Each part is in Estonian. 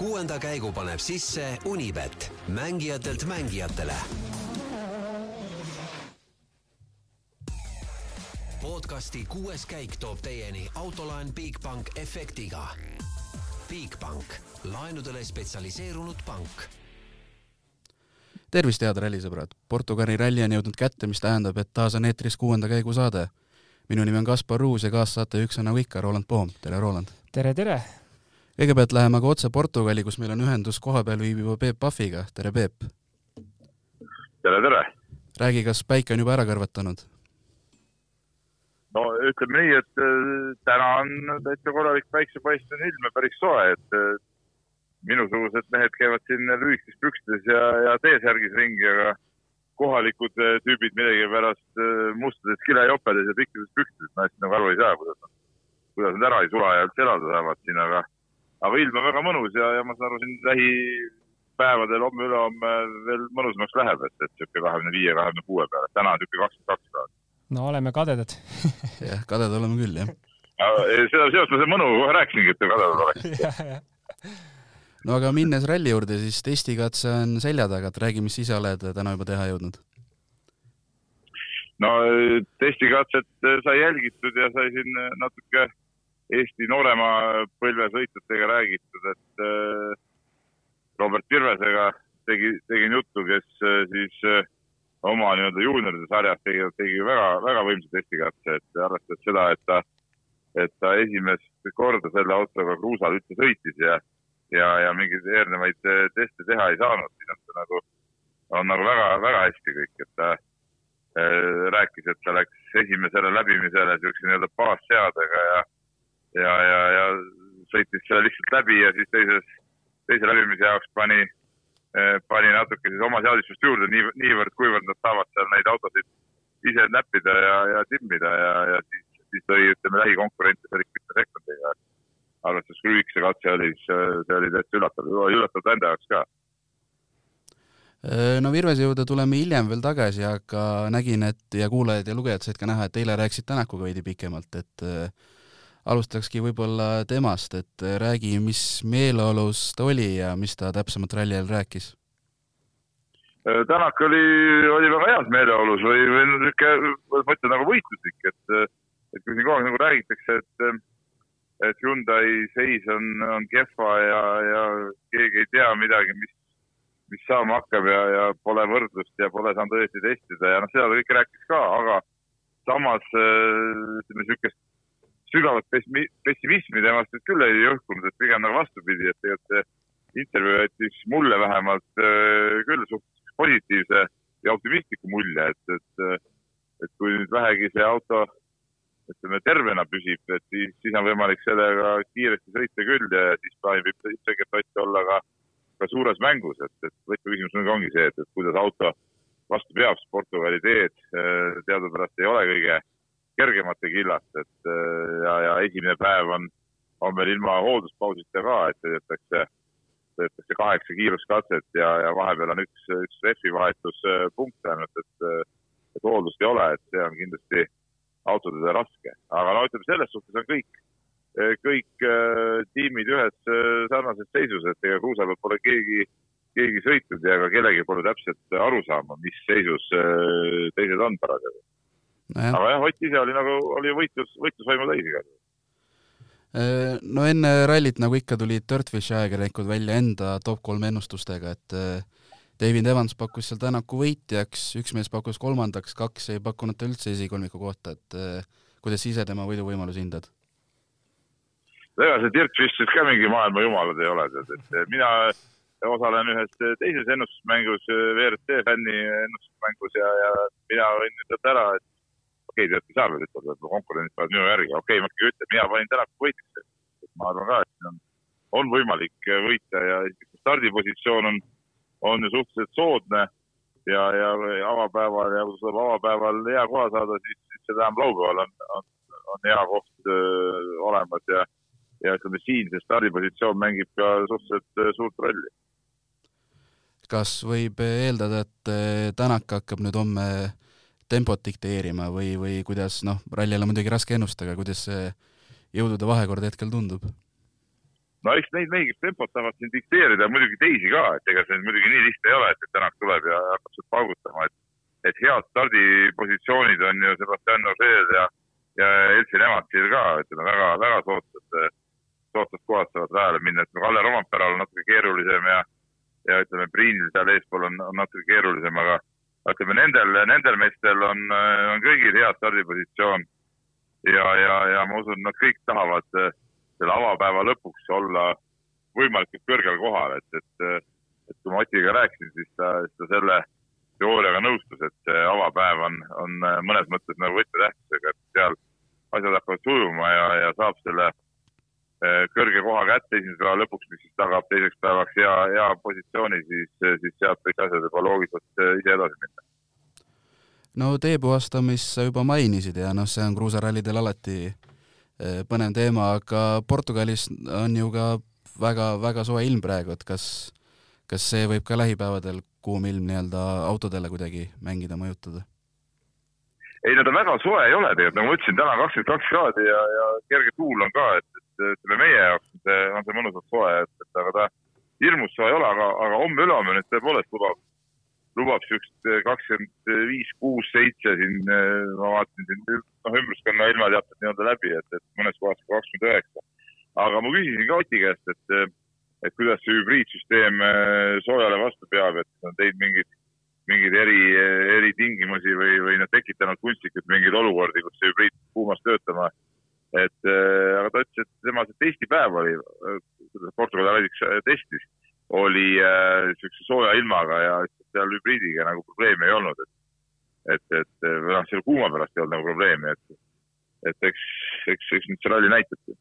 kuuenda käigu paneb sisse Unibet, mängijatelt mängijatele. podcasti kuues käik toob teieni autolaen Bigbank efektiga. Bigbank, laenudele spetsialiseerunud pank tervist, head rallisõbrad! Portugali ralli on jõudnud kätte, mis tähendab, et taas on eetris kuuenda käigu saade. minu nimi on Kaspar Ruus ja kaassaatejuhiks on nagu ikka Roland Poom, tere Roland! tere, tere! Kõigepealt läheme aga otse Portugali, kus meil on ühendus kohapeal viibiva Peep Pahviga, tere Peep! tere, tere! räägi, kas päike on juba ära kõrvetanud? no ütleme nii, et äh, täna on täitsa korralik päiksepaistune ilm ja päris soe, et äh, minusugused mehed käivad siin lühikestes pükstes ja, ja T-särgis ringi, aga kohalikud äh, tüübid millegipärast mustades kilejoppedes ja pikkides pükstes, ma hästi nagu aru ei saa, kuidas nad, kuidas nad ära ei sula ja üldse elada saavad siin, aga, aga ilm on väga mõnus ja, ja ma saan aru, siin lähipäevadel homme-ülehomme veel mõnusamaks läheb, et, et niisugune kahekümne viie, kahekümne kuue peale, täna on niisugune kakskümmend kaks kraadi. No oleme kadedad. Jah, kadedad oleme küll, jah. seda seost ma see mõnu kohe rääkisingi, et kadedad olete no aga minnes ralli juurde, siis testikatse on selja taga, et räägi, mis ise oled täna juba teha jõudnud? no testikatset sai jälgitud ja sai siin natuke Eesti noorema põlve sõitjatega räägitud, et äh, Robert Virvesega tegi, tegin juttu, kes äh, siis äh, oma nii-öelda juunioride sarjas tegi, tegi väga, väga võimsa testikatse, et arvestades seda, et ta, et ta esimest korda selle autoga kruusal üldse sõitis ja, ja, ja mingeid eelnevaid teste teha ei saanud, siis on see nagu, on nagu väga, väga hästi kõik, et ta äh, rääkis, et ta läks esimesele läbimisele niisuguse nii-öelda baasseadega ja, ja, ja, ja sõitis selle lihtsalt läbi ja siis teises, teise läbimise jaoks pani Eh, pani natuke siis oma seadistust juurde, nii, niivõrd-kuivõrd nad saavad seal neid autosid ise näppida ja, ja timmida ja, ja siis, siis tõi, ütleme, lähikonkurente seal ikka mitme sekundiga. arvestades, kui lühike see katse oli, siis see oli täitsa üllatav, üllatav enda jaoks ka. Eh, no Virvese juurde tuleme hiljem veel tagasi, aga nägin, et ja kuulajad ja lugejad said ka näha, et eile rääkisid Tänakuga veidi pikemalt, et alustakski võib-olla temast, et räägi, mis meeleolus ta oli ja mis ta täpsemalt ralli ajal rääkis? Tänak oli, oli väga heas meeleolus või, või niisugune, ma ütlen nagu võitluslik, et, et kui siin kogu aeg nagu räägitakse, et, et Hyundai seis on, on kehva ja, ja keegi ei tea midagi, mis, mis saama hakkab ja, ja pole võrdlust ja pole saanud õieti testida ja noh, seda ta kõike rääkis ka, aga samas ütleme, niisugust sügavat pessimismi temast nüüd küll ei õhkunud, et pigem nagu vastupidi, et tegelikult see intervjuu jättis mulle vähemalt äh, küll suhteliselt positiivse ja optimistliku mulje, et, et, et kui nüüd vähegi see auto ütleme tervena püsib, et siis, siis on võimalik sellega kiiresti sõita küll ja siis plaanib ilmselgelt Ott olla ka, ka suures mängus, et, et võtmeküsimus nüüd ongi see, et, et kuidas auto vastu peab, Portugali teed äh, teadupärast ei ole kõige kergemate killast, et äh, ja, ja esimene päev on, on ilma hoolduspausita ka, et sõidetakse, sõidetakse kaheksa kiiruskatset ja, ja vahepeal on üks, üks rehvi vahetuspunkt ainult, et, et hooldust ei ole, et see on kindlasti autodele raske. aga no ütleme, selles suhtes on kõik, kõik äh, tiimid ühes äh, sarnases seisus, et ega kruusa peal pole keegi, keegi sõitnud ja ka kellelgi pole täpselt aru saama, mis seisus teised on parasjagu no. aga jah, Ott ise oli nagu, oli võitlus, võitlusvaimu täis äh, no enne rallit, nagu ikka, tulid Dirtfishi ajakirjanikud välja enda top kolm ennustustega, et äh, David Evans pakkus seal Tänaku võitjaks, üks mees pakkus kolmandaks, kaks ei pakkunud ta üldse esikolmiku kohta, et äh, kuidas ise tema võiduvõimalusi hindad? ega see Dirtfish siis ka mingi maailma jumalad ei ole, tead, et mina osalen ühes teises ennustusmängus, WRC fänni ennustusmängus ja, ja mina võin ütelda ära, et okei okay,, tead, Saarvel ütleb, et konkurendid peavad minu järgi, okei okay,, ma ikkagi ütlen, mina panin Tänaku võitjaks. ma arvan ka, et siin on, on võimalik võita ja stardipositsioon on, on ju suhteliselt soodne ja, ja avapäeval ja kui tuleb avapäeval hea koha saada, siis, siis see tähendab laupäeval on, on, on hea koht öö, olemas ja, ja ütleme siin see stardipositsioon mängib ka suhteliselt öö, suurt rolli. kas võib eeldada, et Tänak hakkab nüüd homme tempot dikteerima või, või kuidas, noh, rallil on muidugi raske ennustada, kuidas see jõudude vahekord hetkel tundub? no eks neid mehi, kes tempot tahavad siin dikteerida, muidugi teisi ka, et ega see muidugi nii lihtne ei ole, et Tänak tuleb ja hakkab sealt paugutama, et, et head stardipositsioonid on ju Sebastian Ožeel ja, ja Elsi Lemartil ka, ütleme väga, väga soodsad, soodsad kohad saavad rajale minna, et Kalle Rompera on natuke keerulisem ja, ja ütleme, Priinil seal eespool on, on natuke keerulisem, aga ütleme nendel, nendel meestel on, on kõigil hea stardipositsioon. Ja, ja, ja ma usun, nad kõik tahavad äh, selle avapäeva lõpuks olla võimalikult kõrgel kohal, et, et, et kui ma Otiga rääkisin, siis ta, ta selle teooriaga nõustus, et see avapäev on, on mõnes mõttes nagu võtmetähtsusega, et seal asjad hakkavad sujuma ja, ja saab selle äh, kõrge koha kätte esimese päeva lõpuks, mis siis tagab teiseks päevaks hea, hea positsiooni, siis, siis sealt võiks asjad juba loogiliselt äh, ise edasi minna no tee puhastamist sa juba mainisid ja noh, see on kruusarallidel alati põnev teema, aga Portugalis on ju ka väga-väga soe ilm praegu, et kas, kas see võib ka lähipäevadel kuum ilm nii-öelda autodele kuidagi mängida, mõjutada? ei no ta väga soe ei ole tegelikult, nagu ma ütlesin, täna kakskümmend kaks kraadi ja, ja kerge tuul on ka, et, et ütleme meie jaoks on see, on see mõnusalt soe, et, et aga ta hirmus soe ei ole, aga, aga homme-ülehomme nüüd tõepoolest lubab lubab siukest eh, kakskümmend viis, kuus, seitse siin, eh, ma vaatasin siin, noh, ümbruskonna ilmateated nii-öelda läbi, et, et mõnes kohas ka kakskümmend üheksa. aga ma küsisin ka Oti käest, et, eh, et kuidas see hübriidsüsteem soojale vastu peab, et on teinud mingeid, mingeid eri, eritingimusi või, või nad tekitanud kunstlikult mingeid olukordi, kus hübriid kuumas töötama. Et aga ta ütles, et tema see testipäev oli, Portugali ralliks testis oli niisuguse äh, sooja ilmaga ja seal hübriidiga nagu probleemi ei olnud, et et, et või noh, selle kuuma pärast ei olnud nagu probleemi, et et eks, eks, eks nüüd see ralli näitabki.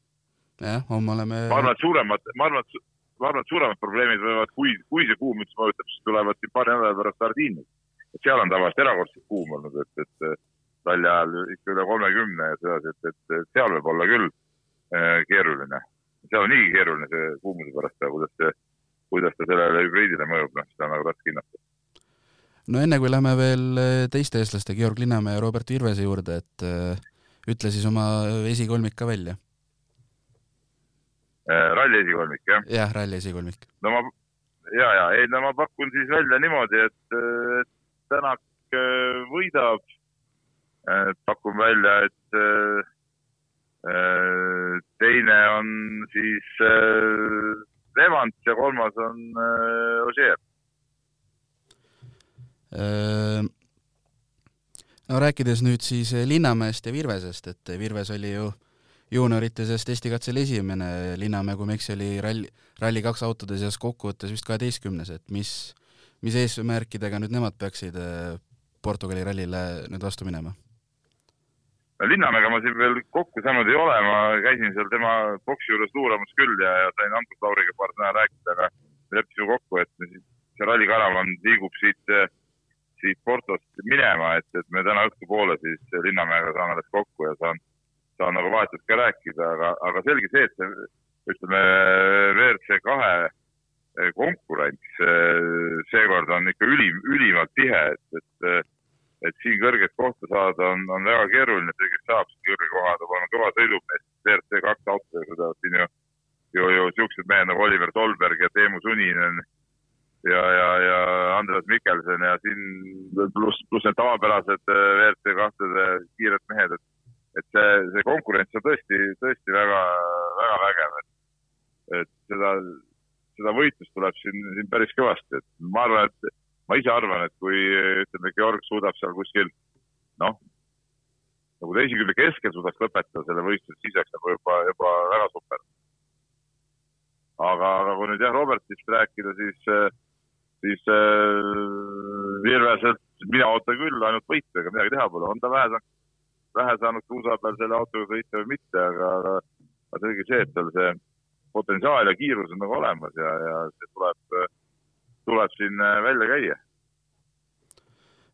jah, homme oleme ma arvan, et suuremad, ma arvan, et ma arvan, et suuremad probleemid võivad, kui, kui see kuum üldse mõjutab, siis tulevad siin paari nädala pärast Sardiinias. et seal on tavaliselt erakordselt kuum olnud, et, et ralli ajal ikka üle kolmekümne ja sedasi, et, et, seal võib olla küll äh, keeruline. seal on niigi keeruline see kuumuse pärast, kuidas see kuidas ta sellele hübriidile mõjub, noh, seda on nagu raske hinnata. no enne kui lähme veel eh, teiste eestlaste, Georg Linnamäe ja Robert Virvese juurde, et äh, ütle siis oma esikolmik ka välja äh,. ralli esikolmik, jah? jah, ralli esikolmik. no ma, ja, ja, ei no ma pakun siis välja niimoodi, et, et Tänak võidab. Pakun välja, et teine on siis Levant ja kolmas on äh, Ožeer äh,. no rääkides nüüd siis Linnamäest ja Virvesest, et Virves oli ju juuniorite seas testikatsel esimene, Linnamäe, kui ma ei eksi, oli ralli, Rally2 autode seas kokkuvõttes vist kaheteistkümnes, et mis, mis eesmärkidega nüüd nemad peaksid äh, Portugali rallile nüüd vastu minema? Linnamäega ma siin veel kokku saanud ei ole, ma käisin seal tema boksi juures luuramas küll ja, ja sain Andrus Lauriga paar sõna rääkida, aga me leppisime kokku, et see rallikaravan liigub siit, siit Portost minema, et, et me täna õhtupoole siis Linnamäega saame alles kokku ja saan, saan nagu vahetult ka rääkida, aga, aga selge see, et see ütleme, WRC kahe konkurents seekord on ikka ülim, ülimalt tihe, et, et et siin kõrget kohta saada on, on väga keeruline, see, kes saab siin kõrge koha, peab olema kõva sõidumees. WRC kaks autoga sõidavad siin ju, ju, ju siuksed mehed nagu Oliver Solberg ja Teemu Suninen ja, ja, ja Andres Mikkelson ja siin pluss, pluss need tavapärased äh, WRC kahtede kiired mehed, et, et see, see konkurents on tõesti, tõesti väga, väga vägev, et, et seda, seda võitlust tuleb siin, siin päris kõvasti, et ma arvan, et ma ise arvan, et kui ütleme, Georg suudab seal kuskil noh, nagu teise keskel suudaks lõpetada selle võistluse, siis oleks nagu juba, juba väga super. aga, aga kui nüüd jah, Robertist rääkida, siis, siis äh, Virveselt mina ootan küll ainult võitu, ega midagi teha pole, on ta vähe, vähe saanud kruusa peal selle autoga sõita või mitte, aga, aga, aga selge see, et tal see potentsiaal ja kiirus on nagu olemas ja, ja see tuleb tuleb siin äh, välja käia.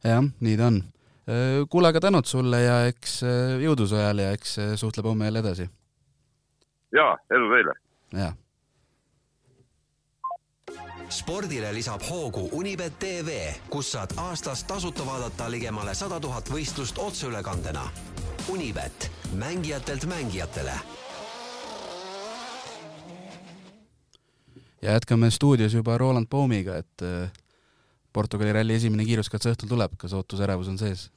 jah, nii ta on. Äh, kuule, aga tänud sulle ja eks äh, jõudu su ajal ja eks suhtleb homme jälle edasi. ja, edu teile! jah spordile lisab hoogu Unibet tv, kus saad aastas tasuta vaadata ligemale sada tuhat võistlust otseülekandena. Unibet, mängijatelt mängijatele ja jätkame stuudios juba Roland Baumiga, et äh, Portugali ralli esimene kiiruskatse õhtul tuleb, kas ootusärevus on sees?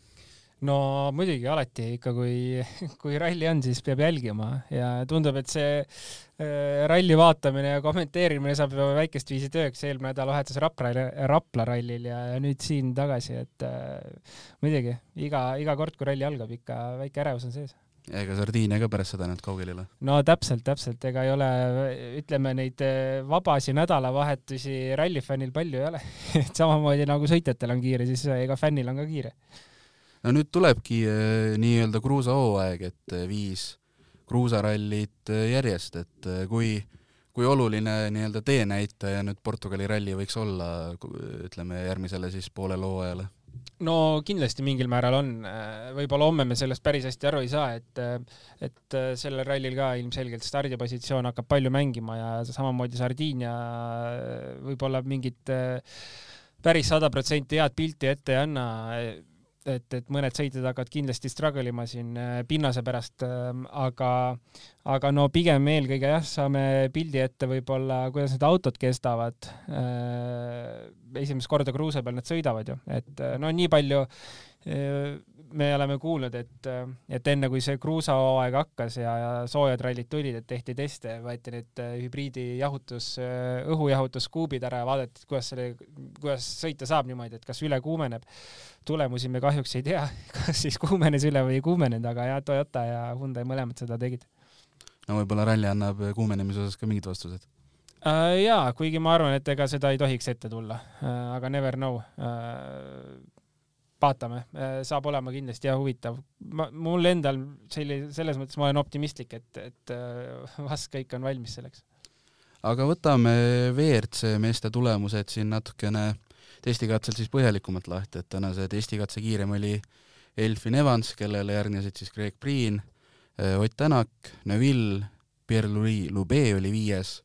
no muidugi alati ikka, kui, kui ralli on, siis peab jälgima. Ja tundub, et see äh, ralli vaatamine ja kommenteerimine saab juba väikest viisi tööks, eelmine nädalavahetus Rapla, Rapla rallil ja, ja nüüd siin tagasi, et äh, muidugi iga, iga kord, kui ralli algab, ikka väike ärevus on sees ega Sardiinia ka pärast seda nüüd kaugel ei ole? no täpselt, täpselt, ega ei ole, ütleme neid eh, vabasi nädalavahetusi rallifännil palju ei ole et samamoodi nagu sõitjatel on kiire, siis ega fännil on ka kiire. no nüüd tulebki eh, nii-öelda kruusahooaeg, et eh, viis kruusarallit järjest, et kui, kui oluline nii-öelda teenäitaja nüüd Portugali ralli võiks olla, ütleme järgmisele siis poolele hooajale no kindlasti mingil määral on, võib-olla homme me sellest päris hästi aru ei saa, et et sellel rallil ka ilmselgelt stardipositsioon hakkab palju mängima ja samamoodi Sardiinia võib-olla mingit päris sada protsenti head pilti ette ei anna et, et mõned sõitjad hakkavad kindlasti struggle ima siin äh, pinnase pärast, ähm, aga, aga no pigem eelkõige jah, saame pildi ette võib-olla, kuidas need autod kestavad. Äh, esimest korda kruusa peal nad sõidavad ju, et äh, no nii palju me oleme kuulnud, et, et enne kui see kruusahooaeg hakkas ja, ja soojad rallid tulid, et tehti teste, võeti need äh, hübriidi jahutus, äh, õhujahutuskuubid ära ja vaadati, kuidas selle, kuidas sõita saab niimoodi, et kas üle kuumeneb. tulemusi me kahjuks ei tea, kas siis kuumenes üle või ei kuumenenud, aga jah, Toyota ja Hyundai mõlemad seda tegid. no võib-olla ralli annab kuumenemise osas ka mingid vastused uh,. jaa, kuigi ma arvan, et ega seda ei tohiks ette tulla aga never know vaatame, äh, saab olema kindlasti jah huvitav. ma, mul endal selline, selles mõttes ma olen optimistlik, et, et äh, vast kõik on valmis selleks. aga võtame WRC meeste tulemused siin natukene testikatselt siis põhjalikumalt lahti, et tänase testikatse kiirem oli Elfin Evans, kellele järgnesid siis Greg Priin, äh, Ott Tänak, Neville, Pierre-Louis Lube oli viies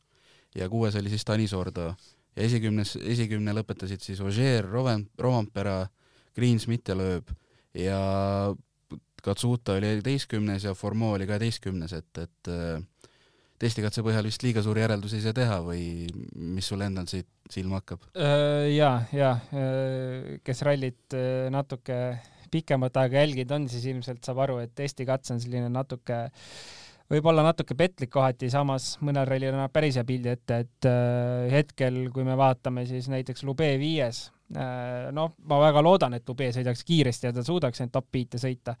ja kuues oli siis Tanis Ordo ja esikümnes, esikümne lõpetasid siis Ogier, Roven, Rovampera, Greensmith lööb ja Katsuta oli üheteistkümnes ja Formeau oli kaheteistkümnes, et, et äh, testikatse põhjal vist liiga suuri järeldusi ei saa teha või mis sul endal siit silma hakkab? Äh, ja, ja äh, kes rallit natuke pikemat aega jälginud on, siis ilmselt saab aru, et testikatse on selline natuke võib-olla natuke petlik kohati, samas mõnel rallil annab päris hea pildi ette, et hetkel, kui me vaatame, siis näiteks Lube viies noh, ma väga loodan, et Dubé sõidaks kiiresti ja ta suudaks end top beat'e sõita.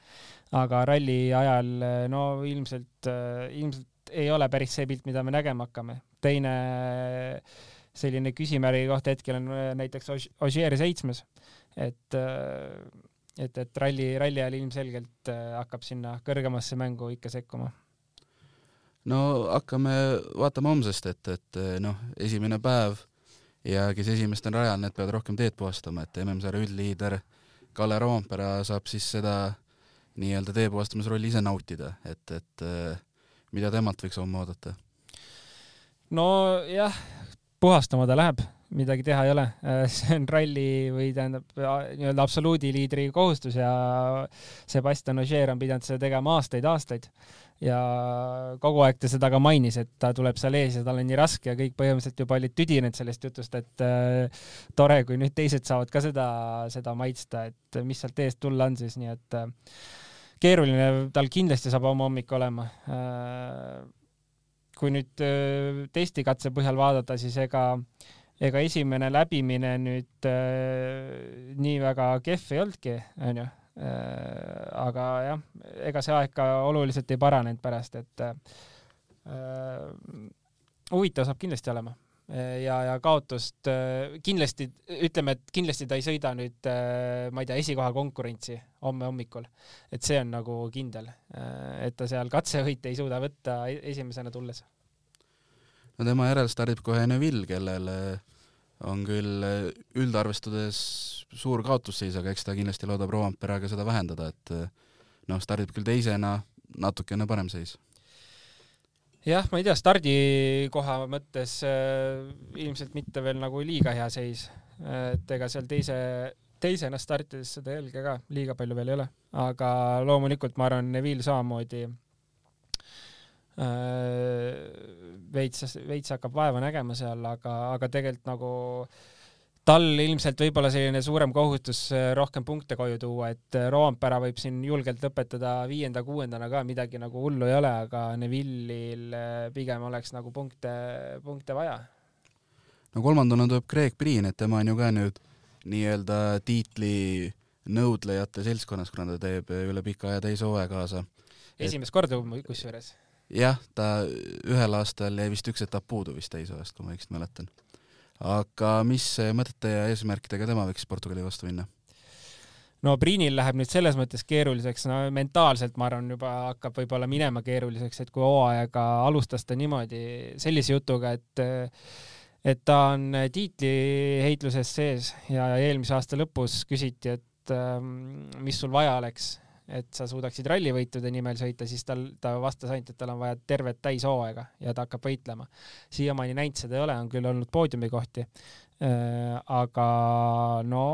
aga ralli ajal no ilmselt, äh, ilmselt ei ole päris see pilt, mida me nägema hakkame. teine selline küsimärgi koht hetkel on äh, näiteks Ogier seitsmes, et et, et ralli, ralli ajal ilmselgelt hakkab sinna kõrgemasse mängu ikka sekkuma no hakkame vaatama homsest, et, et noh, esimene päev ja kes esimest on rajal, need peavad rohkem teed puhastama, et MM-sarja üldliider Kalle Roompere saab siis seda nii-öelda teepuhastamisrolli ise nautida, et, et äh, mida temalt võiks homme oodata? nojah, puhastama ta läheb, midagi teha ei ole, see on ralli või tähendab nii-öelda absoluudiliidri kohustus ja Sebastian Ogier on pidanud seda tegema aastaid-aastaid ja kogu aeg ta seda ka mainis, et ta tuleb seal ees ja tal on nii raske ja kõik põhimõtteliselt juba olid tüdinenud sellest jutust, et äh, tore, kui nüüd teised saavad ka seda, seda maitsta, et mis sealt eest tulla on siis, nii et äh, keeruline tal kindlasti saab oma hommik olema äh,. kui nüüd äh, testikatse põhjal vaadata, siis ega ega esimene läbimine nüüd äh, nii väga kehv ei olnudki, onju aga jah, ega see aeg ka oluliselt ei paranenud pärast, et äh, huvitav saab kindlasti olema ja, ja kaotust kindlasti, ütleme, et kindlasti ta ei sõida nüüd, ma ei tea, esikoha konkurentsi homme hommikul. et see on nagu kindel, et ta seal katsevõite ei suuda võtta e-, esimesena tulles. no tema järel stardib kohe Neville, kellele on küll üldarvestudes suur kaotusseis, aga eks ta kindlasti loodab Rovanperaga seda vähendada, et eh, noh, stardib küll teisena, natukene parem seis. jah, ma ei tea, stardikoha mõttes äh, ilmselt mitte veel nagu liiga hea seis, et ega seal teise, teisena startides seda jälge ka liiga palju veel ei ole, aga loomulikult ma arvan, Neville samamoodi veits, veits hakkab vaeva nägema seal, aga, aga tegelikult nagu tal ilmselt võib-olla selline suurem kohustus rohkem punkte koju tuua, et Roompere võib siin julgelt lõpetada viienda-kuuendana ka, midagi nagu hullu ei ole, aga Neville'il pigem oleks nagu punkte, punkte vaja. no kolmandana tuleb Craig Priin, et tema on ju ka nüüd nii-öelda tiitli nõudlejate seltskonnas, kuna ta teeb üle pika aja teise hooaja kaasa. esimest et... korda kusjuures jah, ta ühel aastal jäi vist üks etapp puudu vist täisajast, kui ma õigesti mäletan. aga mis mõtete ja eesmärkidega tema võiks Portugali vastu minna? no Priinil läheb nüüd selles mõttes keeruliseks, no mentaalselt ma arvan, juba hakkab võib-olla minema keeruliseks, et kui hooaega alustas ta niimoodi sellise jutuga, et et ta on tiitliheitluses sees ja eelmise aasta lõpus küsiti, et ähm, mis sul vaja oleks et sa suudaksid rallivõitude nimel sõita, siis tal, ta vastas ainult, et tal on vaja tervet täishooaega ja ta hakkab võitlema. siiamaani näinud seda ei ole, on küll olnud poodiumikohti äh,. aga no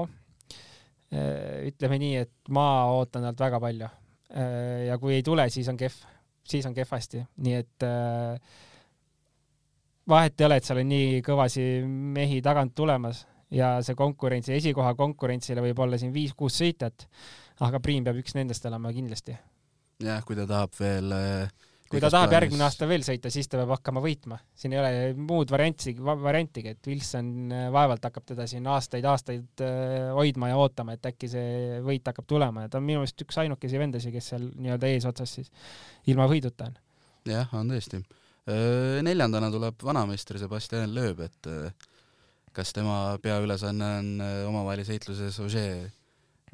äh, ütleme nii, et ma ootan talt väga palju äh,. ja kui ei tule, siis on kehv, siis on kehvasti, nii et äh, vahet ei ole, et seal on nii kõvasi mehi tagant tulemas ja see konkurentsi, esikoha konkurentsile võib olla siin viis-kuus sõitjat aga Priin peab üks nendest olema kindlasti. jah, kui ta tahab veel äh, kui ta tahab plaanis... järgmine aasta veel sõita, siis ta peab hakkama võitma. siin ei ole muud variantsi, variantigi, et Wilson äh, vaevalt hakkab teda siin aastaid-aastaid äh, hoidma ja ootama, et äkki see võit hakkab tulema ja ta on minu meelest üks ainukesi vendasid, kes seal nii-öelda eesotsas siis ilma võiduta on. jah, on tõesti. neljandana tuleb vanameister Sebastian Loeb, et kas tema peaülesanne on omavahelises heitluses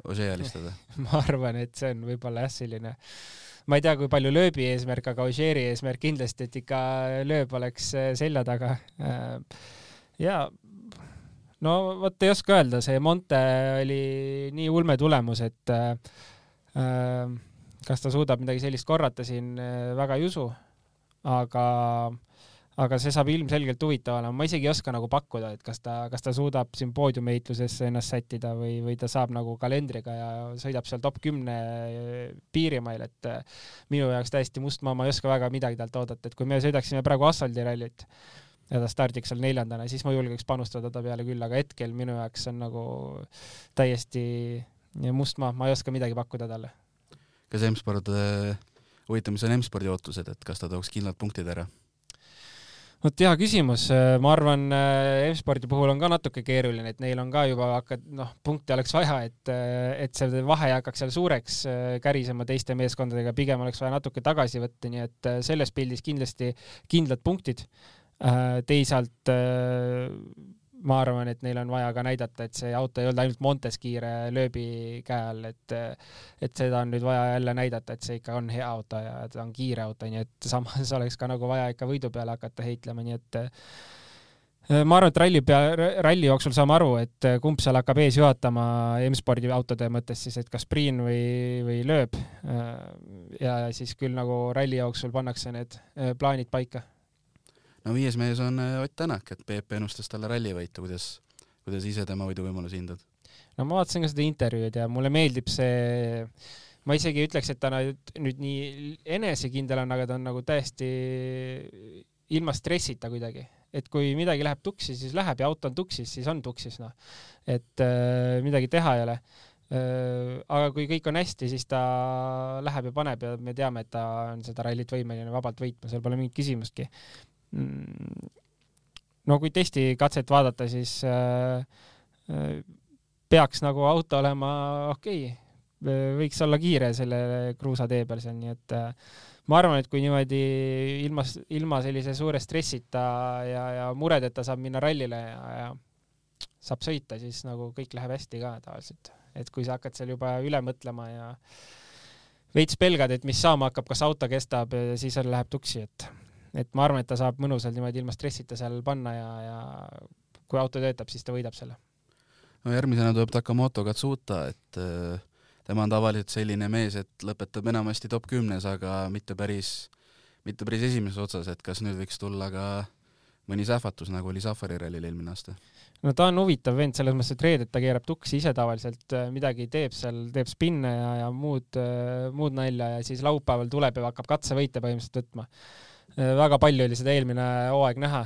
Ogier Ožee alistada ma arvan, et see on võib-olla jah, selline ma ei tea, kui palju lööbi eesmärk, aga Ožeeri eesmärk kindlasti, et ikka lööb oleks äh, selja taga. Äh, ja no vot ei oska öelda, see Monte oli nii ulme tulemus, et äh, kas ta suudab midagi sellist korrata siin, väga ei usu. aga aga see saab ilmselgelt huvitav olema, ma isegi ei oska nagu pakkuda, et kas ta, kas ta suudab siin poodiumiheitlusesse ennast sättida või, või ta saab nagu kalendriga ja sõidab seal top kümne piirimail, et äh, minu jaoks täiesti must maa, ma ei oska väga midagi talt oodata, et kui me sõidaksime praegu asfaldirallit ja ta stardiks seal neljandana, siis ma julgeks panustada ta peale küll, aga hetkel minu jaoks on nagu täiesti must maa, ma ei oska midagi pakkuda talle. kas M-sport, huvitav, mis on M-spordi ootused, et kas ta tooks kindlad punktid ära? Vot hea küsimus, ma arvan, M-spordi puhul on ka natuke keeruline, et neil on ka juba hakkad, noh, punkte oleks vaja, et, et see vahe ei hakkaks seal suureks kärisema teiste meeskondadega, pigem oleks vaja natuke tagasi võtta, nii et selles pildis kindlasti kindlad punktid. teisalt ma arvan, et neil on vaja ka näidata, et see auto ei olnud ainult Montes kiire lööbi käe all, et et seda on nüüd vaja jälle näidata, et see ikka on hea auto ja ta on kiire auto, nii et samas oleks ka nagu vaja ikka võidu peale hakata heitlema, nii et ma arvan, et ralli pea, ralli jooksul saame aru, et kumb seal hakkab ees juhatama M-spordi autode mõttes siis, et kas Priin või, või lööb. ja siis küll nagu ralli jooksul pannakse need plaanid paika no viies mees on äh, Ott Tänak, et Peep ennustas talle rallivõitu, kuidas, kuidas ise tema võiduvõimalusi hindad? no ma vaatasin ka seda intervjuud ja mulle meeldib see, ma isegi ei ütleks, et ta nüüd nii enesekindel on, aga ta on nagu täiesti ilma stressita kuidagi, et kui midagi läheb tuksi, siis läheb ja auto on tuksis, siis on tuksis, noh. et äh, midagi teha ei ole äh,. aga kui kõik on hästi, siis ta läheb ja paneb ja me teame, et ta on seda rallit võimeline vabalt võitma, seal pole mingit küsimustki. Mm, no kui testikatset vaadata, siis äh, äh, peaks nagu auto olema okei okay., võiks olla kiire selle kruusatee peal seal, nii et äh, ma arvan, et kui niimoodi ilma, ilma sellise suure stressita ja, ja muredeta saab minna rallile ja, ja saab sõita, siis nagu kõik läheb hästi ka tavaliselt. et kui sa hakkad seal juba üle mõtlema ja veits pelgad, et mis saama hakkab, kas auto kestab, siis läheb tuksi, et et ma arvan, et ta saab mõnusalt niimoodi ilma stressita seal panna ja, ja kui auto töötab, siis ta võidab selle. no järgmisena tuleb Takamoto Katsuta, et äh, tema on tavaliselt selline mees, et lõpetab enamasti top kümnes, aga mitte päris, mitte päris esimeses otsas, et kas nüüd võiks tulla ka mõni sähvatus, nagu oli Safari rallil eelmine aasta? no ta on huvitav vend selles mõttes, et reedet ta keerab tuksi ise tavaliselt, äh, midagi teeb seal, teeb spinne ja, ja muud, äh, muud nalja ja siis laupäeval tuleb ja hakkab katsevõite põhimõtteliselt võtma väga palju oli seda eelmine hooaeg näha.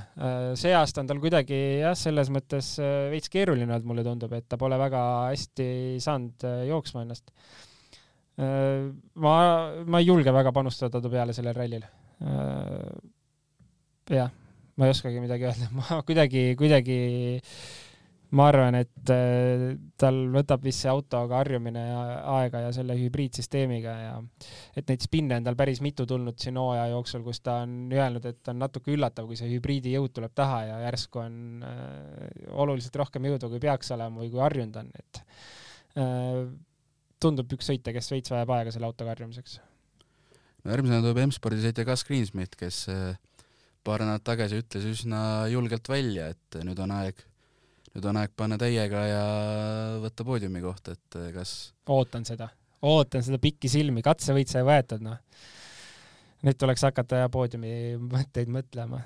see aasta on tal kuidagi jah, selles mõttes veits keeruline olnud, mulle tundub, et ta pole väga hästi saanud jooksma ennast. ma, ma ei julge väga panustada ta peale sellel rallil. jah, ma ei oskagi midagi öelda, ma kuidagi, kuidagi ma arvan, et äh, tal võtab vist see autoga harjumine aega ja selle hübriidsüsteemiga ja et neid spinne on tal päris mitu tulnud siin hooaja jooksul, kus ta on öelnud, et on natuke üllatav, kui see hübriidi jõud tuleb taha ja järsku on äh, oluliselt rohkem jõudu, kui peaks olema või kui harjunud on, et äh, tundub üks sõitja, kes veits vajab aega selle autoga harjumiseks. no järgmisena tuleb M-spordi sõitja Gus Greensmith, kes paar nädalat tagasi ütles üsna julgelt välja, et nüüd on aeg nüüd on aeg panna täiega ja võtta poodiumi kohta, et eh, kas ootan seda, ootan seda pikisilmi, katsevõit sai võetud, noh. nüüd tuleks hakata poodiumi mõtteid mõtlema.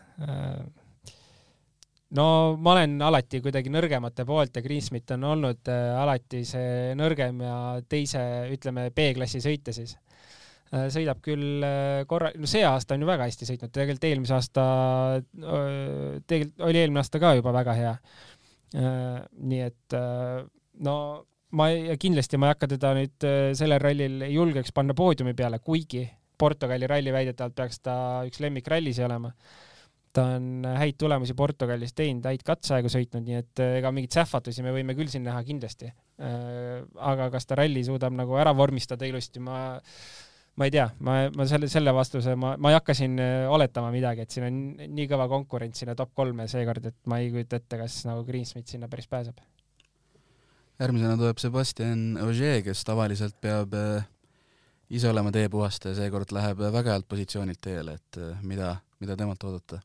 no ma olen alati kuidagi nõrgemate poolt ja Greensmith on olnud äh, alati see nõrgem ja teise, ütleme, B-klassi sõitja siis. Äh, sõidab küll äh, korra, no see aasta on ju väga hästi sõitnud, tegelikult eelmise aasta, tegelikult oli eelmine aasta ka juba väga hea. Äh, nii et äh, no ma ei, kindlasti ma ei hakka teda nüüd äh, sellel rallil julgeks panna poodiumi peale, kuigi Portugali ralli väidetavalt peaks ta üks lemmikrallisi olema. ta on häid tulemusi Portugalis teinud, häid katseaegu sõitnud, nii et ega mingeid sähvatusi me võime küll siin näha kindlasti. aga kas ta ralli suudab nagu ära vormistada ilusti, ma ma ei tea, ma, ma selle, selle vastuse, ma, ma ei hakka siin äh, oletama midagi, et siin on nii kõva konkurents sinna top kolme seekord, et ma ei kujuta ette, kas nagu Greensmith sinna päris pääseb. järgmisena tuleb Sebastian Ogier, kes tavaliselt peab äh, ise olema teepuhastaja, seekord läheb väga healt positsioonilt teele, et äh, mida, mida temalt oodata?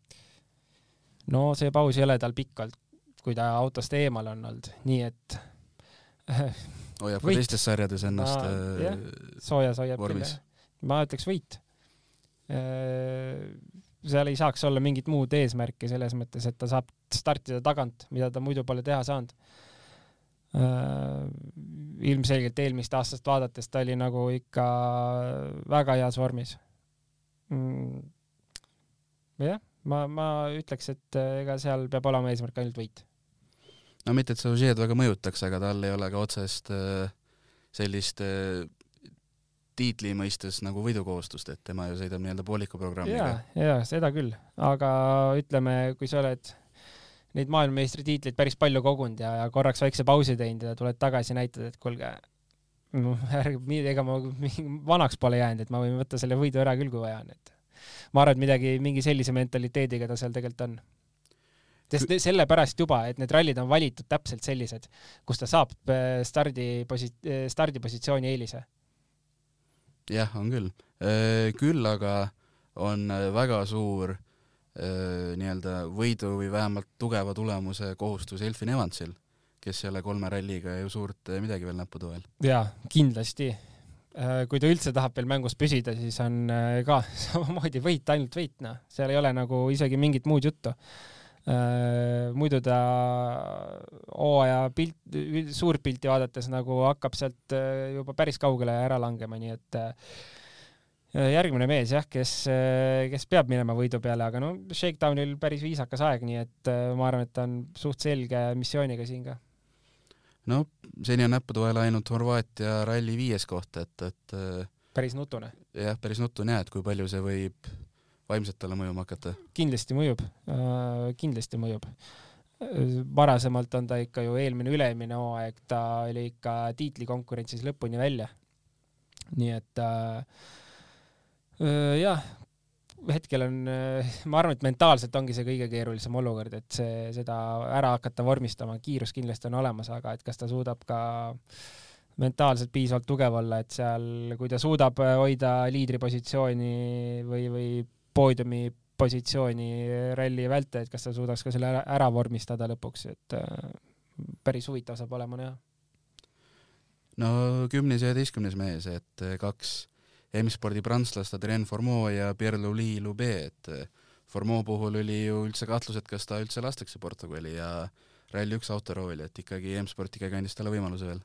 no see paus ei ole tal olnud, kui ta autost eemal on olnud, nii et hoiab ka teistes sarjades ennast no, soojas hoiab küll, jah ma ütleks võit. Äh, seal ei saaks olla mingit muud eesmärki selles mõttes, et ta saab startida tagant, mida ta muidu pole teha saanud. Äh, ilmselgelt eelmist aastast vaadates ta oli nagu ikka väga heas vormis. Mm. jah, ma, ma ütleks, et äh, ega seal peab olema eesmärk ainult võit. no mitte, et see Ožeed väga mõjutaks, aga tal ei ole ka otsest sellist tiitli mõistes nagu võidukohustust, et tema ju sõidab nii-öelda pooliku programmiga. ja, ja seda küll, aga ütleme, kui sa oled neid maailmameistritiitleid päris palju kogunud ja, ja korraks väikse pausi teinud ja tuled tagasi, näitad, et kuulge, ärge, ega ma vanaks pole jäänud, et ma võin võtta selle võidu ära küll, kui vaja on, et ma arvan, et midagi, mingi sellise mentaliteediga ta seal tegelikult on. Sest sellepärast juba, et need rallid on valitud täpselt sellised, kus ta saab äh, stardi posi-, äh, stardipositsiooni eelise jah, on küll. Äh, küll aga on äh, väga suur äh, nii-öelda võidu või vähemalt tugeva tulemuse kohustus Elfin Evansil, kes ole kolme ralliga ju suurt midagi veel näppude vahel. jaa, kindlasti. kui ta üldse tahab veel mängus püsida, siis on ka samamoodi võit, ainult võit, noh, seal ei ole nagu isegi mingit muud juttu muidu ta hooaja pilt, suurt pilti vaadates nagu hakkab sealt äh, juba päris kaugele ära langema, nii et äh, järgmine mees jah, kes, kes peab minema võidu peale, aga no Shakedownil päris viisakas aeg, nii et ma arvan, et ta on suht selge missiooniga siin ka. no seni on näppude vahel ainult Horvaatia ralli viies koht, et, et päris nutune. jah, päris nutune jah, et kui palju see võib vaimselt talle mõjuma hakata? kindlasti mõjub, äh, kindlasti mõjub. varasemalt on ta ikka ju eelmine, üle-eelmine hooaeg, ta oli ikka tiitlikonkurentsis lõpuni välja. nii et äh, äh, jah, hetkel on, ma arvan, et mentaalselt ongi see kõige keerulisem olukord, et see, seda ära hakata vormistama, kiirus kindlasti on olemas, aga et kas ta suudab ka mentaalselt piisavalt tugev olla, et seal, kui ta suudab hoida liidripositsiooni või, või poodiumi positsiooni ralli vältel, et kas ta suudaks ka selle ära, ära vormistada lõpuks, et äh, päris huvitav saab olema näha. no kümnes ja üheteistkümnes mees, et äh, kaks M-spordi prantslast, Adrien Formeau ja Pierre-Louis Loubet, et äh, Formeau puhul oli ju üldse kahtlus, et kas ta üldse lastakse Portugali ja Rally1 autorooli, et ikkagi M-sport ikkagi andis talle võimaluse veel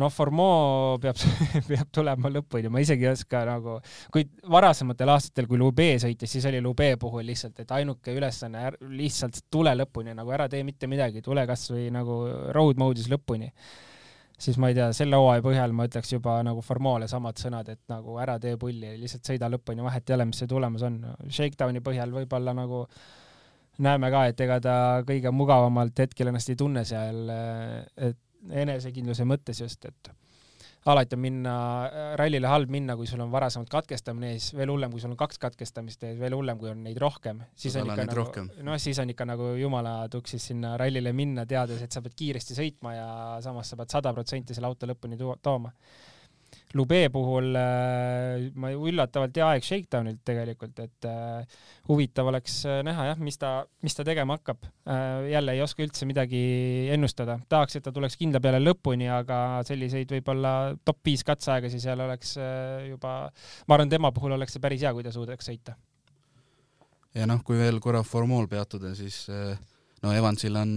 no Formeau peab peab tulema lõpuni, ma isegi ei oska nagu, kui varasematel aastatel, kui Lube sõitis, siis oli Lube puhul lihtsalt, et ainuke ülesanne lihtsalt tule lõpuni, nagu ära tee mitte midagi, tule kasvõi nagu road mode'is lõpuni. siis ma ei tea, selle hooaja põhjal ma ütleks juba nagu Formeau'le samad sõnad, et nagu ära tee pulli, lihtsalt sõida lõpuni, vahet ei ole, mis see tulemus on. Shakedowni põhjal võib-olla nagu näeme ka, et ega ta kõige mugavamalt hetkel ennast ei tunne seal, et enesekindluse mõttes just, et alati on minna, rallile halb minna, kui sul on varasemalt katkestamine ees, veel hullem, kui sul on kaks katkestamist ees, veel hullem, kui on neid rohkem, siis on ikka nagu, noh, siis on ikka nagu jumala tuksis sinna rallile minna, teades, et sa pead kiiresti sõitma ja samas sa pead sada protsenti selle auto lõpuni tooma Lube puhul äh, ma üllatavalt hea aeg Shakedownilt tegelikult, et äh, huvitav oleks äh, näha jah, mis ta, mis ta tegema hakkab. jälle ei oska üldse midagi ennustada, tahaks, et ta tuleks kindla peale lõpuni, aga selliseid võib-olla top viis katseaegasi seal oleks juba, ma arvan, tema puhul oleks see päris hea, kui ta suudaks sõita. ja noh, kui veel korra formuul peatuda, siis no Evansil on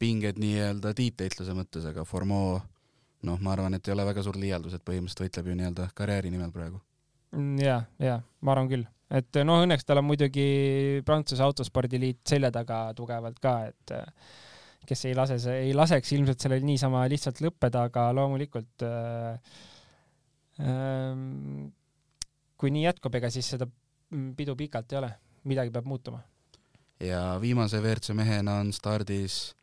pinged nii-öelda tiitteitluse mõttes, aga Formeau noh, ma arvan, et ei ole väga suur liialdus, et põhimõtteliselt võitleb ju nii-öelda karjääri nimel praegu. Mm, ja, ja ma arvan küll, et noh, õnneks tal on muidugi Prantsuse autospordiliit selja taga tugevalt ka, et kes ei lase, ei laseks ilmselt sellel niisama lihtsalt lõppeda, aga loomulikult äh, äh, kui nii jätkub, ega siis seda pidu pikalt ei ole, midagi peab muutuma. ja viimase WRC mehena on stardis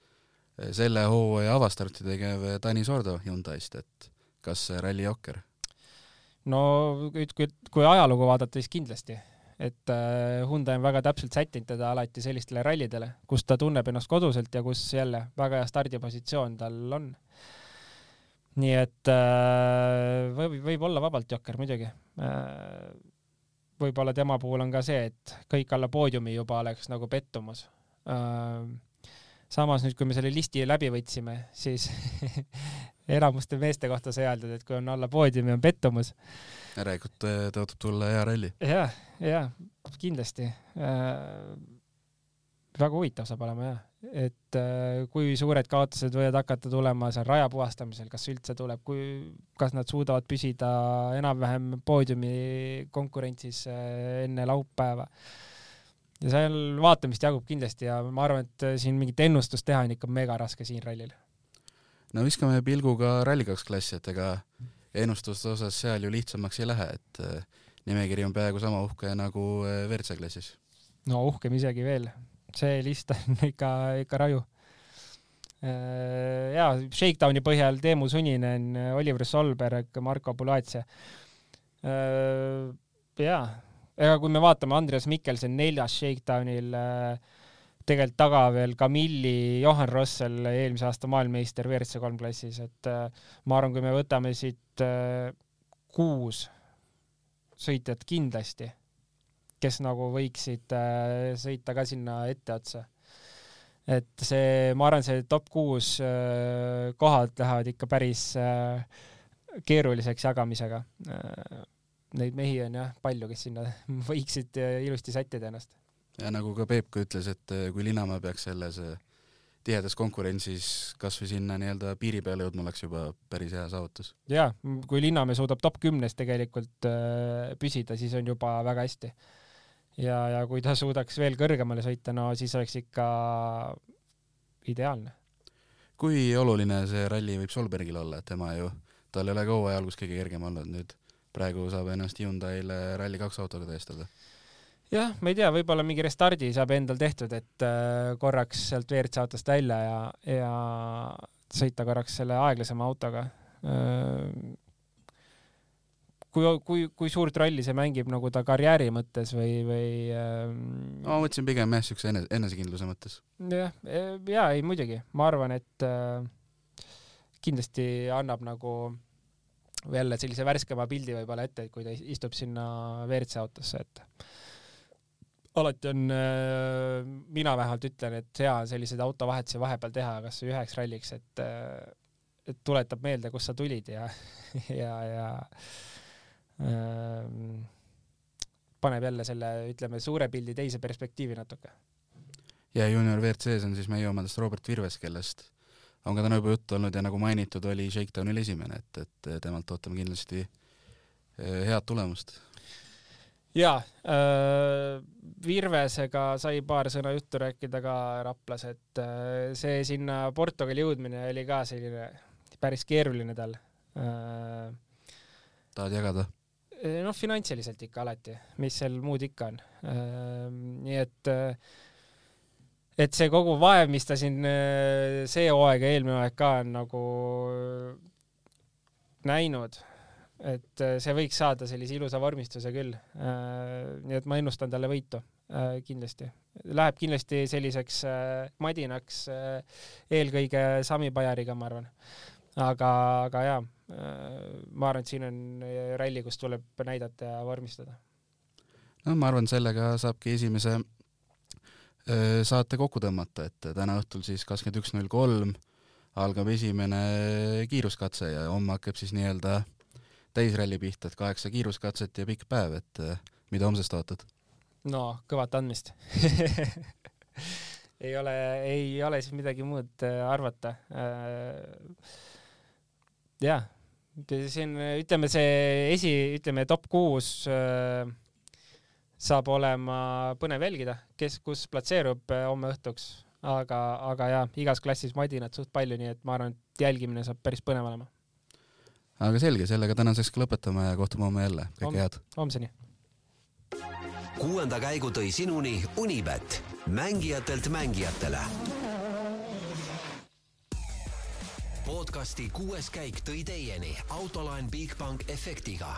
selle hooaja avastarti tegev Tanis Ordo Hyundai'st, et kas Rally Jokker? no kui, kui, kui ajalugu vaadata, siis kindlasti, et äh, Hyundai on väga täpselt sättinud teda alati sellistele rallidele, kus ta tunneb ennast koduselt ja kus jälle väga hea stardipositsioon tal on. nii et äh, võib, võib olla vabalt Jokker muidugi äh, võib-olla tema puhul on ka see, et kõik alla poodiumi juba oleks nagu pettumus samas nüüd, kui me selle listi läbi võtsime, siis enamuste meeste kohta sai öeldud, et kui on alla poodiumi, on pettumus. järelikult äh, tõotab tulla hea ralli. ja, ja kindlasti äh,. väga huvitav saab olema jah, et äh, kui suured kaotused võivad hakata tulema seal raja puhastamisel, kas üldse tuleb, kui, kas nad suudavad püsida enam-vähem poodiumi konkurentsis äh, enne laupäeva ja seal vaatamist jagub kindlasti ja ma arvan, et äh, siin mingit ennustust teha on ikka mega raske siin rallil. no viskame pilguga Rally2 klassi, et ega ennustuste osas seal ju lihtsamaks ei lähe, et äh, nimekiri on peaaegu sama uhke nagu äh, WRC klassis. no uhkem isegi veel, see list on ikka, ikka raju. jaa, Shakedowni põhjal Teemu Suninen, Oliver Solberg, Marko Pulatse. jaa ega kui me vaatame Andreas Mikkelsen neljas Shakedownil äh, tegelikult taga veel Camilli, Johan Rossel, eelmise aasta maailmameister WRC kolm klassis, et äh, ma arvan, kui me võtame siit äh, kuus sõitjat kindlasti, kes nagu võiksid sõita ka sinna etteotsa. et see, ma arvan, see top kuus kohad lähevad ikka päris keeruliseks jagamisega neid mehi on jah palju, kes sinna võiksid ilusti sättida ennast. ja nagu ka Peep ka ütles, et äh, kui Linnamäe peaks selles äh, tihedas konkurentsis kas või sinna nii-öelda piiri peale jõudma, oleks juba päris hea saavutus. jaa, kui Linnamäe suudab top kümnes tegelikult püsida, siis on juba väga hästi. ja, ja kui ta suudaks veel kõrgemale sõita, no siis oleks ikka ideaalne. kui oluline see ralli võib Solbergil olla, et tema ju, tal ei ole ka hooaja algus kõige kergem olnud nüüd praegu saab ennast Hyundai'le Rally2 autoga tõestada jah, ma ei tea, võib-olla mingi restardi saab endal tehtud, et äh, korraks sealt WRC autost välja ja, ja sõita korraks selle aeglasema autoga. Äh, kui, kui, kui suurt rolli see mängib nagu ta karjääri mõttes või, või ähm, no ma mõtlesin pigem jah, siukse enese, enesekindluse mõttes. jah, ja ei muidugi, ma arvan, et äh, kindlasti annab nagu jälle sellise värskema pildi võib-olla ette, et kui ta istub sinna WRC autosse, et alati on, äh, mina vähemalt ütlen, et hea selliseid autovahetusi vahepeal teha, kas või üheks ralliks, et, äh, et tuletab meelde, kust sa tulid ja, ja, ja ähm, paneb jälle selle, ütleme, suure pildi teise perspektiivi natuke. ja juunior WRC-s on siis meie omadest Robert Virves, kellest on ka täna juba juttu olnud ja nagu mainitud, oli Shakedownil esimene, et, et temalt ootame kindlasti head tulemust jaa äh,, Virvesega sai paar sõna juttu rääkida ka Raplas, et äh, see sinna Portugali jõudmine oli ka selline päris keeruline tal äh,. tahad jagada? Noh, finantsiliselt ikka alati, mis seal muud ikka on äh,. nii et äh, et see kogu vaev, mis ta siin äh, see hooaeg ja eelmine hooaeg ka on nagu näinud et äh, see võiks saada sellise ilusa vormistuse küll. Äh, nii et ma ennustan talle võitu äh, kindlasti. Läheb kindlasti selliseks madinaks eelkõige Sami Pajariga, ma arvan. aga, aga jaa, ma arvan, et siin on ralli, kus tuleb näidata ja vormistada. no ma arvan, sellega saabki esimese saate kokku tõmmata, et täna õhtul siis kakskümmend üks null kolm algab esimene kiiruskatse ja homme hakkab siis nii-öelda täisralli pihta, et kaheksa kiiruskatset ja pikk päev, et äh, mida homsest ootad? no kõvat andmist ei ole, ei ole siis midagi muud äh, arvata. Äh, jah, siin ütleme, see esi, ütleme top kuus saab olema põnev jälgida, kes kus platseerub homme õhtuks, aga, aga jah, igas klassis madinat suht palju, nii et ma arvan, et jälgimine saab päris põnev olema aga selge, sellega tänaseks ka lõpetame ja kohtume homme jälle, kõike head. homseni. kuuenda käigu tõi sinuni Unibet, mängijatelt mängijatele. podcasti kuues käik tõi teieni autolaen Bigbank efektiga.